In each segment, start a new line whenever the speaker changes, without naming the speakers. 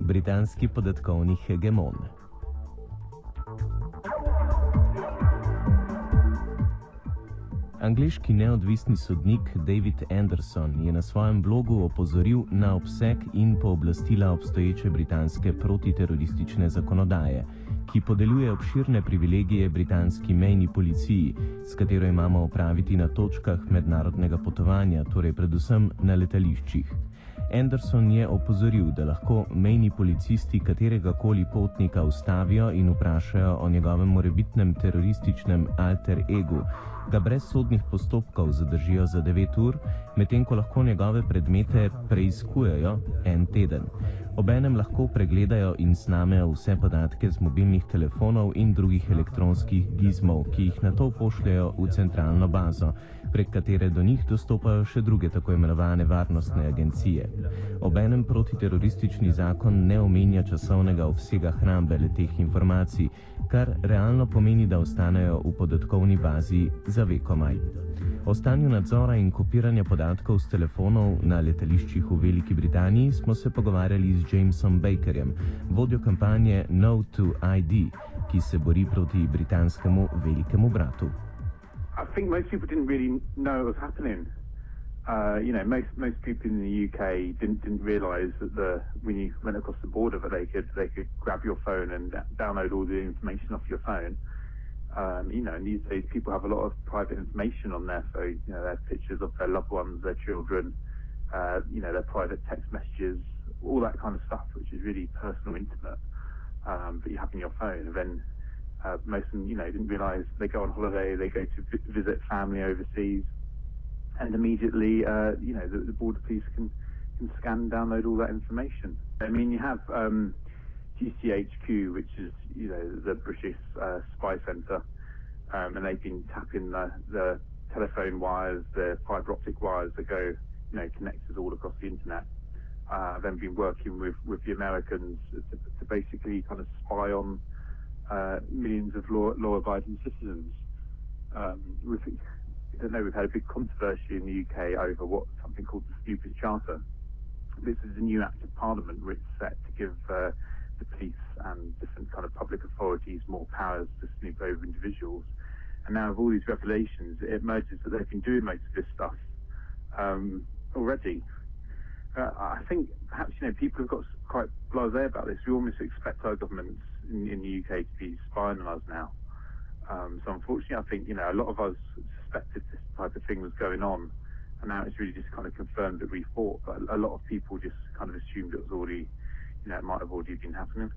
Britanski podatkovni hegemon. Angliški neodvisni sodnik David Anderson je na svojem blogu opozoril na obseg in pooblastila obstoječe britanske protiteroristične zakonodaje, ki podeljuje obširne privilegije britanski mejni policiji, s katero imamo opraviti na točkah mednarodnega potovanja, torej predvsem na letališčih. Anderson je opozoril, da lahko mejni policisti katerega koli potnika ustavijo in vprašajo o njegovem morebitnem terorističnem alter egu, ga brez sodnih postopkov zadržijo za 9 ur, medtem ko lahko njegove predmete preizkujejo en teden. Obenem lahko pregledajo in snamejo vse podatke z mobilnih telefonov in drugih elektronskih gizmov, ki jih na to pošljajo v centralno bazo, prek katere do njih dostopajo še druge tako imenovane varnostne agencije. Obenem protiteroristični zakon ne omenja časovnega obsega hrambe le teh informacij, kar realno pomeni, da ostanejo v podatkovni bazi za vekomaj. O stanju nadzora in kopiranja podatkov z telefonov na letališčih v Veliki Britaniji smo se pogovarjali z Jamesom Bakerjem, vodjo kampanje No to ID, ki se bori proti britanskemu velikemu bratu.
I think most people didn't really know it was happening. Uh, you know, most most people in the UK didn't didn't realise that the when you went across the border that they could they could grab your phone and download all the information off your phone. Um, you know, and these days people have a lot of private information on there. So you know, their pictures of their loved ones, their children, uh, you know, their private text messages, all that kind of stuff, which is really personal, intimate. Um, that you have in your phone, and then uh, most of them, you know, didn't realise they go on holiday, they go to vi- visit family overseas, and immediately, uh, you know, the, the, border police can, can scan download all that information. I mean, you have um, GCHQ, which is, you know, the British uh, spy centre, um, and they've been tapping the, the telephone wires, the fibre optic wires that go, you know, connect us all across the internet. Uh, then been working with, with the Americans to, to basically kind of spy on uh, millions of law, law-abiding citizens. Um, we've, I don't know, we've had a big controversy in the UK over what something called the Stupid Charter. This is a new act of parliament which is set to give uh, the police and different kind of public authorities more powers to snoop over individuals. And now with all these revelations, it emerges that they've been doing most of this stuff um, already. Uh, I think perhaps you know people have got quite blasé about this. We almost expect our governments in, in the UK to be spying on us now. Um, so unfortunately, I think you know a lot of us suspected this type of thing was going on, and now it's really just kind of confirmed that we thought. But a lot of people just kind of assumed it was already, it might have already been happening.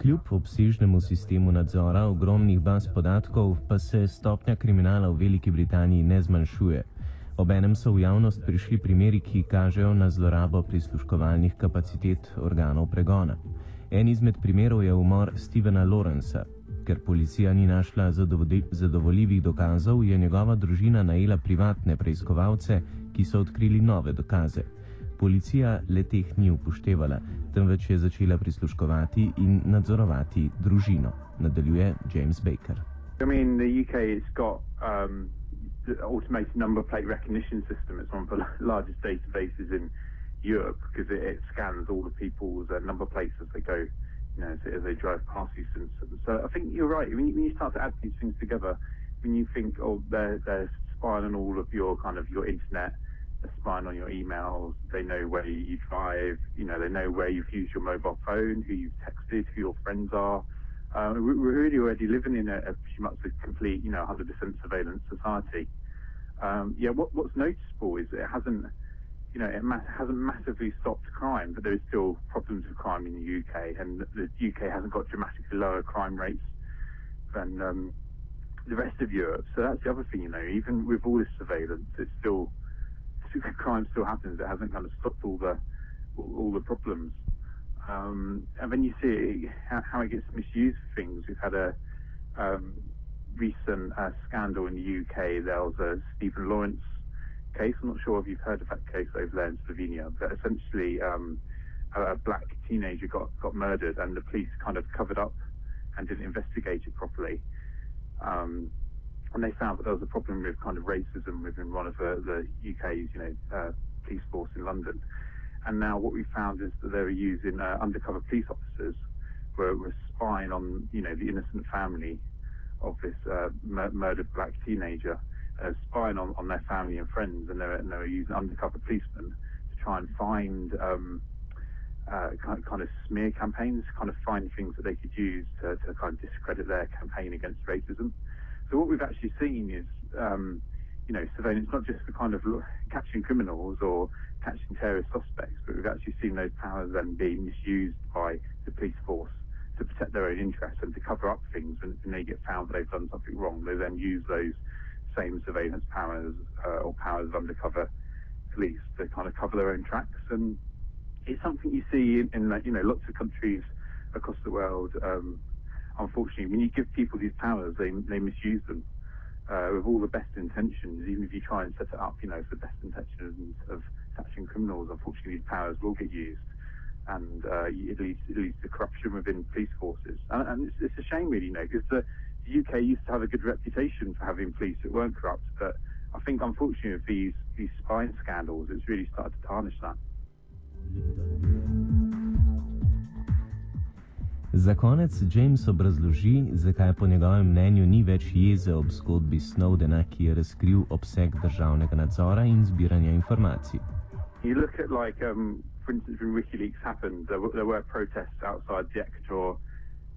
Kljub obsežnemu sistemu nadzora ogromnih baz podatkov, pa se stopnja kriminala v Veliki Britaniji ne zmanjšuje. Obenem so v javnost prišli primeri, ki kažejo na zlorabo prisluškovalnih kapacitet organov pregona. En izmed primerov je umor Stevena Lawrenca. Ker policija ni našla zadovoljivih dokazov, je njegova družina najela privatne preiskovalce, ki so odkrili nove dokaze. Policija le teh ni upoštevala, temveč je začela prisluškovati in nadzorovati družino, nadaljuje James Baker.
I mean, the UK has got um, the automated number plate recognition system. It's one of the largest databases in Europe because it, it scans all the people's uh, number plates as they go, you know, as, they drive past these systems. So I think you're right. When you, when you start to add these things together, when you think, oh, they're, they're spying on all of your kind of your internet, they're spying on your emails, they know where you drive, you know, they know where you've used your mobile phone, who you've texted, who your friends are. Um, we're really already living in a, a pretty much a complete, you know, 100% surveillance society. Um, yeah, what, what's noticeable is it hasn't, you know, it ma- hasn't massively stopped crime, but there is still problems with crime in the UK, and the UK hasn't got dramatically lower crime rates than um, the rest of Europe. So that's the other thing, you know, even with all this surveillance, it's still crime still happens. It hasn't kind of stopped all the all the problems. Um, and then you see how, how, it gets misused for things. We've had a um, recent uh, scandal in the UK. There was a Stephen Lawrence case. I'm not sure if you've heard of that case over there in Slovenia, but essentially um, a, a, black teenager got, got murdered and the police kind of covered up and didn't investigate it properly. Um, and they found that there was a problem with kind of racism within one of the, the UK's, you know, uh, police force in London. And now what we found is that they were using uh, undercover police officers were, were spying on, you know, the innocent family of this uh, mur- murdered black teenager, spying on, on their family and friends, and they were, and they were using undercover policemen to try and find um, uh, kind, kind of smear campaigns, kind of find things that they could use to, to kind of discredit their campaign against racism. So what we've actually seen is, um, you know, surveillance not just for kind of catching criminals or catching terrorist suspects, but we've actually seen those powers then being misused by the police force to protect their own interests and to cover up things when, when they get found that they've done something wrong. They then use those same surveillance powers uh, or powers of undercover police to kind of cover their own tracks. And it's something you see in, in you know lots of countries across the world. Um, unfortunately, when you give people these powers, they they misuse them uh, with all the best intentions. Even if you try and set it up, you know, for the best intentions of catching criminals, unfortunately, these powers will get used, and uh, it leads it leads to corruption within police forces. And, and it's, it's, a shame, really, you know, because the, the UK used to have a good reputation for having police that weren't corrupt, but I think unfortunately with these these spying scandals, it's really started to tarnish that.
Za konec James obrazloži, zakaj po njegovem mnenju ni več jeze ob zgodbi Snowdena, ki je razkril obseg državnega nadzora in zbiranja informacij.
You look at like, um, for instance, when WikiLeaks happened, there were, there were protests outside the Ecuador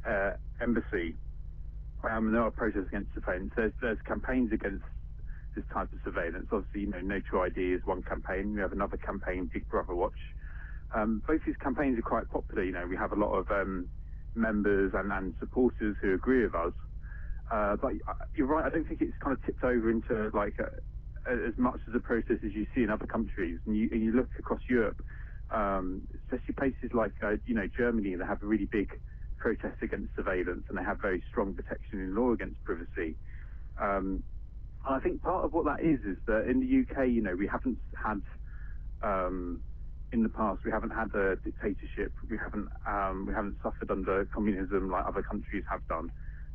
uh, embassy. Um, there are protests against surveillance. There's, there's campaigns against this type of surveillance. Obviously, you know, No True ID is one campaign. We have another campaign, Big Brother Watch. Um, both these campaigns are quite popular. You know, we have a lot of um, members and, and supporters who agree with us. Uh, but you're right. I don't think it's kind of tipped over into like a, a, as much as a process as you see in other countries. And you, and you look across Europe, um, especially places like uh, you know Germany, they have a really big protest against surveillance, and they have very strong protection in law against privacy. Um, and I think part of what that is is that in the UK, you know, we haven't had um, in the past. We haven't had a dictatorship. We haven't um, we haven't suffered under communism like other countries have done.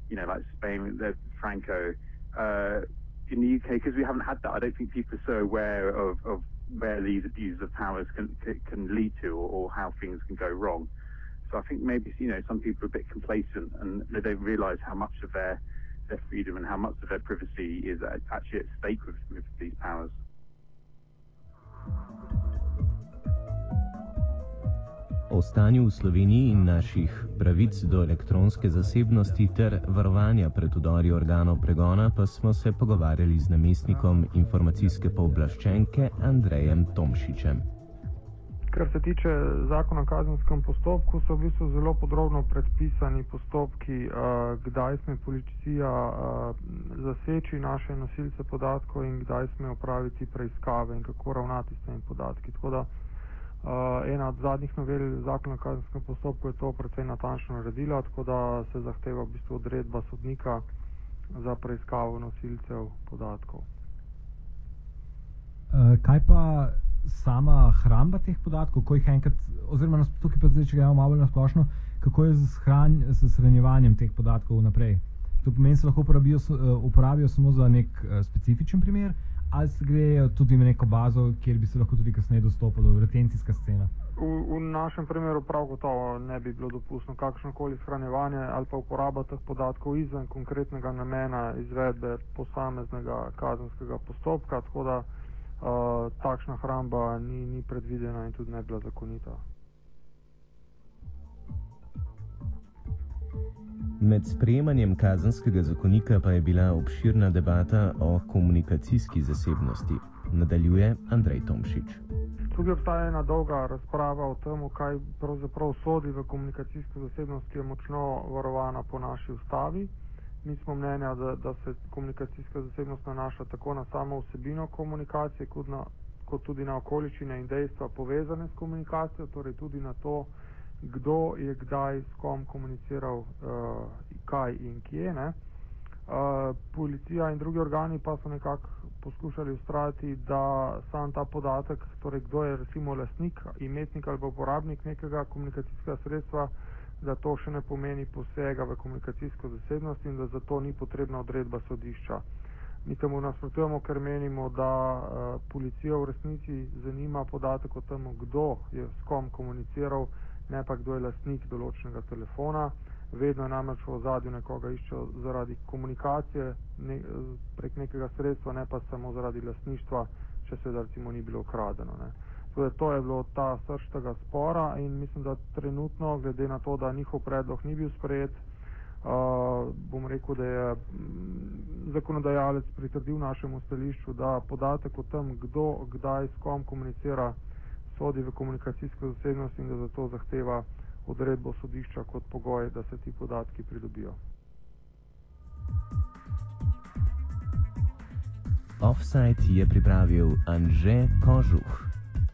You know, like Spain, the Franco. Uh, in the UK, because we haven't had that, I don't think people are so aware of, of where these abuses of powers can can lead to, or, or how things can go wrong. So I think maybe you know some people are a bit complacent and they don't realise how much of their their freedom and how much of their privacy is actually at stake with, with these powers.
O stanju v Sloveniji in naših pravic do elektronske zasebnosti ter varovanja pred udori organov pregona pa smo se pogovarjali z namestnikom informacijske pooblaščenke Andrejem Tomšičem.
Kar se tiče zakona o kazenskem postopku, so v bistvu zelo podrobno predpisani postopki, kdaj sme policija zaseči naše nosilce podatkov in kdaj sme opraviti preiskave in kako ravnati s temi podatki. Uh, ena od zadnjih novel zakona o kazenskem postopku je to precej natančno naredila, tako da se zahteva v bistvu odredba sodnika za preiskavo nosilcev podatkov.
Kaj pa sama hramba teh podatkov, ko jih enkrat, oziroma tukaj pa zdaj, če gremo malo na splošno, kako je z, hran, z shranjevanjem teh podatkov naprej? To pomeni, da se lahko uporabijo, uporabijo samo za nek uh, specifičen primer, ali se gre tudi v neko bazo, kjer bi se lahko tudi kasneje dostopalo, retencijska scena?
V, v našem primeru prav gotovo ne bi bilo dopustno kakršno koli shranjevanje ali pa uporaba teh podatkov izven konkretnega namena izvedbe posameznega kazenskega postopka, tako da uh, takšna hramba ni, ni predvidena in tudi ne bila zakonita.
Med sprejemanjem kazenskega zakonika pa je bila obširna debata o komunikacijski zasebnosti. Nadaljuje Andrej Tomšič.
Tukaj obstaja ena dolga razprava o tem, kaj pravzaprav sodi v komunikacijsko zasebnost, ki je močno varovana po naši ustavi. Mi smo mnenja, da, da se komunikacijska zasebnost nanaša tako na samo vsebino komunikacije, kot, na, kot tudi na okoliščine in dejstva povezane s komunikacijo, torej tudi na to, kdo je kdaj s kom komuniciral, uh, kaj in kje. Ne? Uh, policija in drugi organi pa so nekako poskušali ustrajati, da sam ta podatek, torej kdo je recimo lasnik, imetnik ali uporabnik nekega komunikacijskega sredstva, da to še ne pomeni posega v komunikacijsko zasebnost in da zato ni potrebna odredba sodišča. Mi temu nasprotujemo, ker menimo, da uh, policijo v resnici zanima podatek o tem, kdo je s kom komuniciral, ne pa kdo je lastnik določenega telefona. Vedno namreč v ozadju nekoga iščejo zaradi komunikacije ne, prek nekega sredstva, ne pa samo zaradi lastništva, če se da recimo ni bilo ukradeno. Ne. Torej, to je bilo ta srč tega spora in mislim, da trenutno, glede na to, da njihov predlog ni bil sprejet, uh, bom rekel, da je mm, zakonodajalec pritrdil našemu stališču, da podatek o tem, kdo kdaj s kom komunicira, sodi v komunikacijsko zasebnost in da zato zahteva odredbo sodišča kot pogoj, da se ti podatki pridobijo.
Offside je pripravil Anže Kožuh.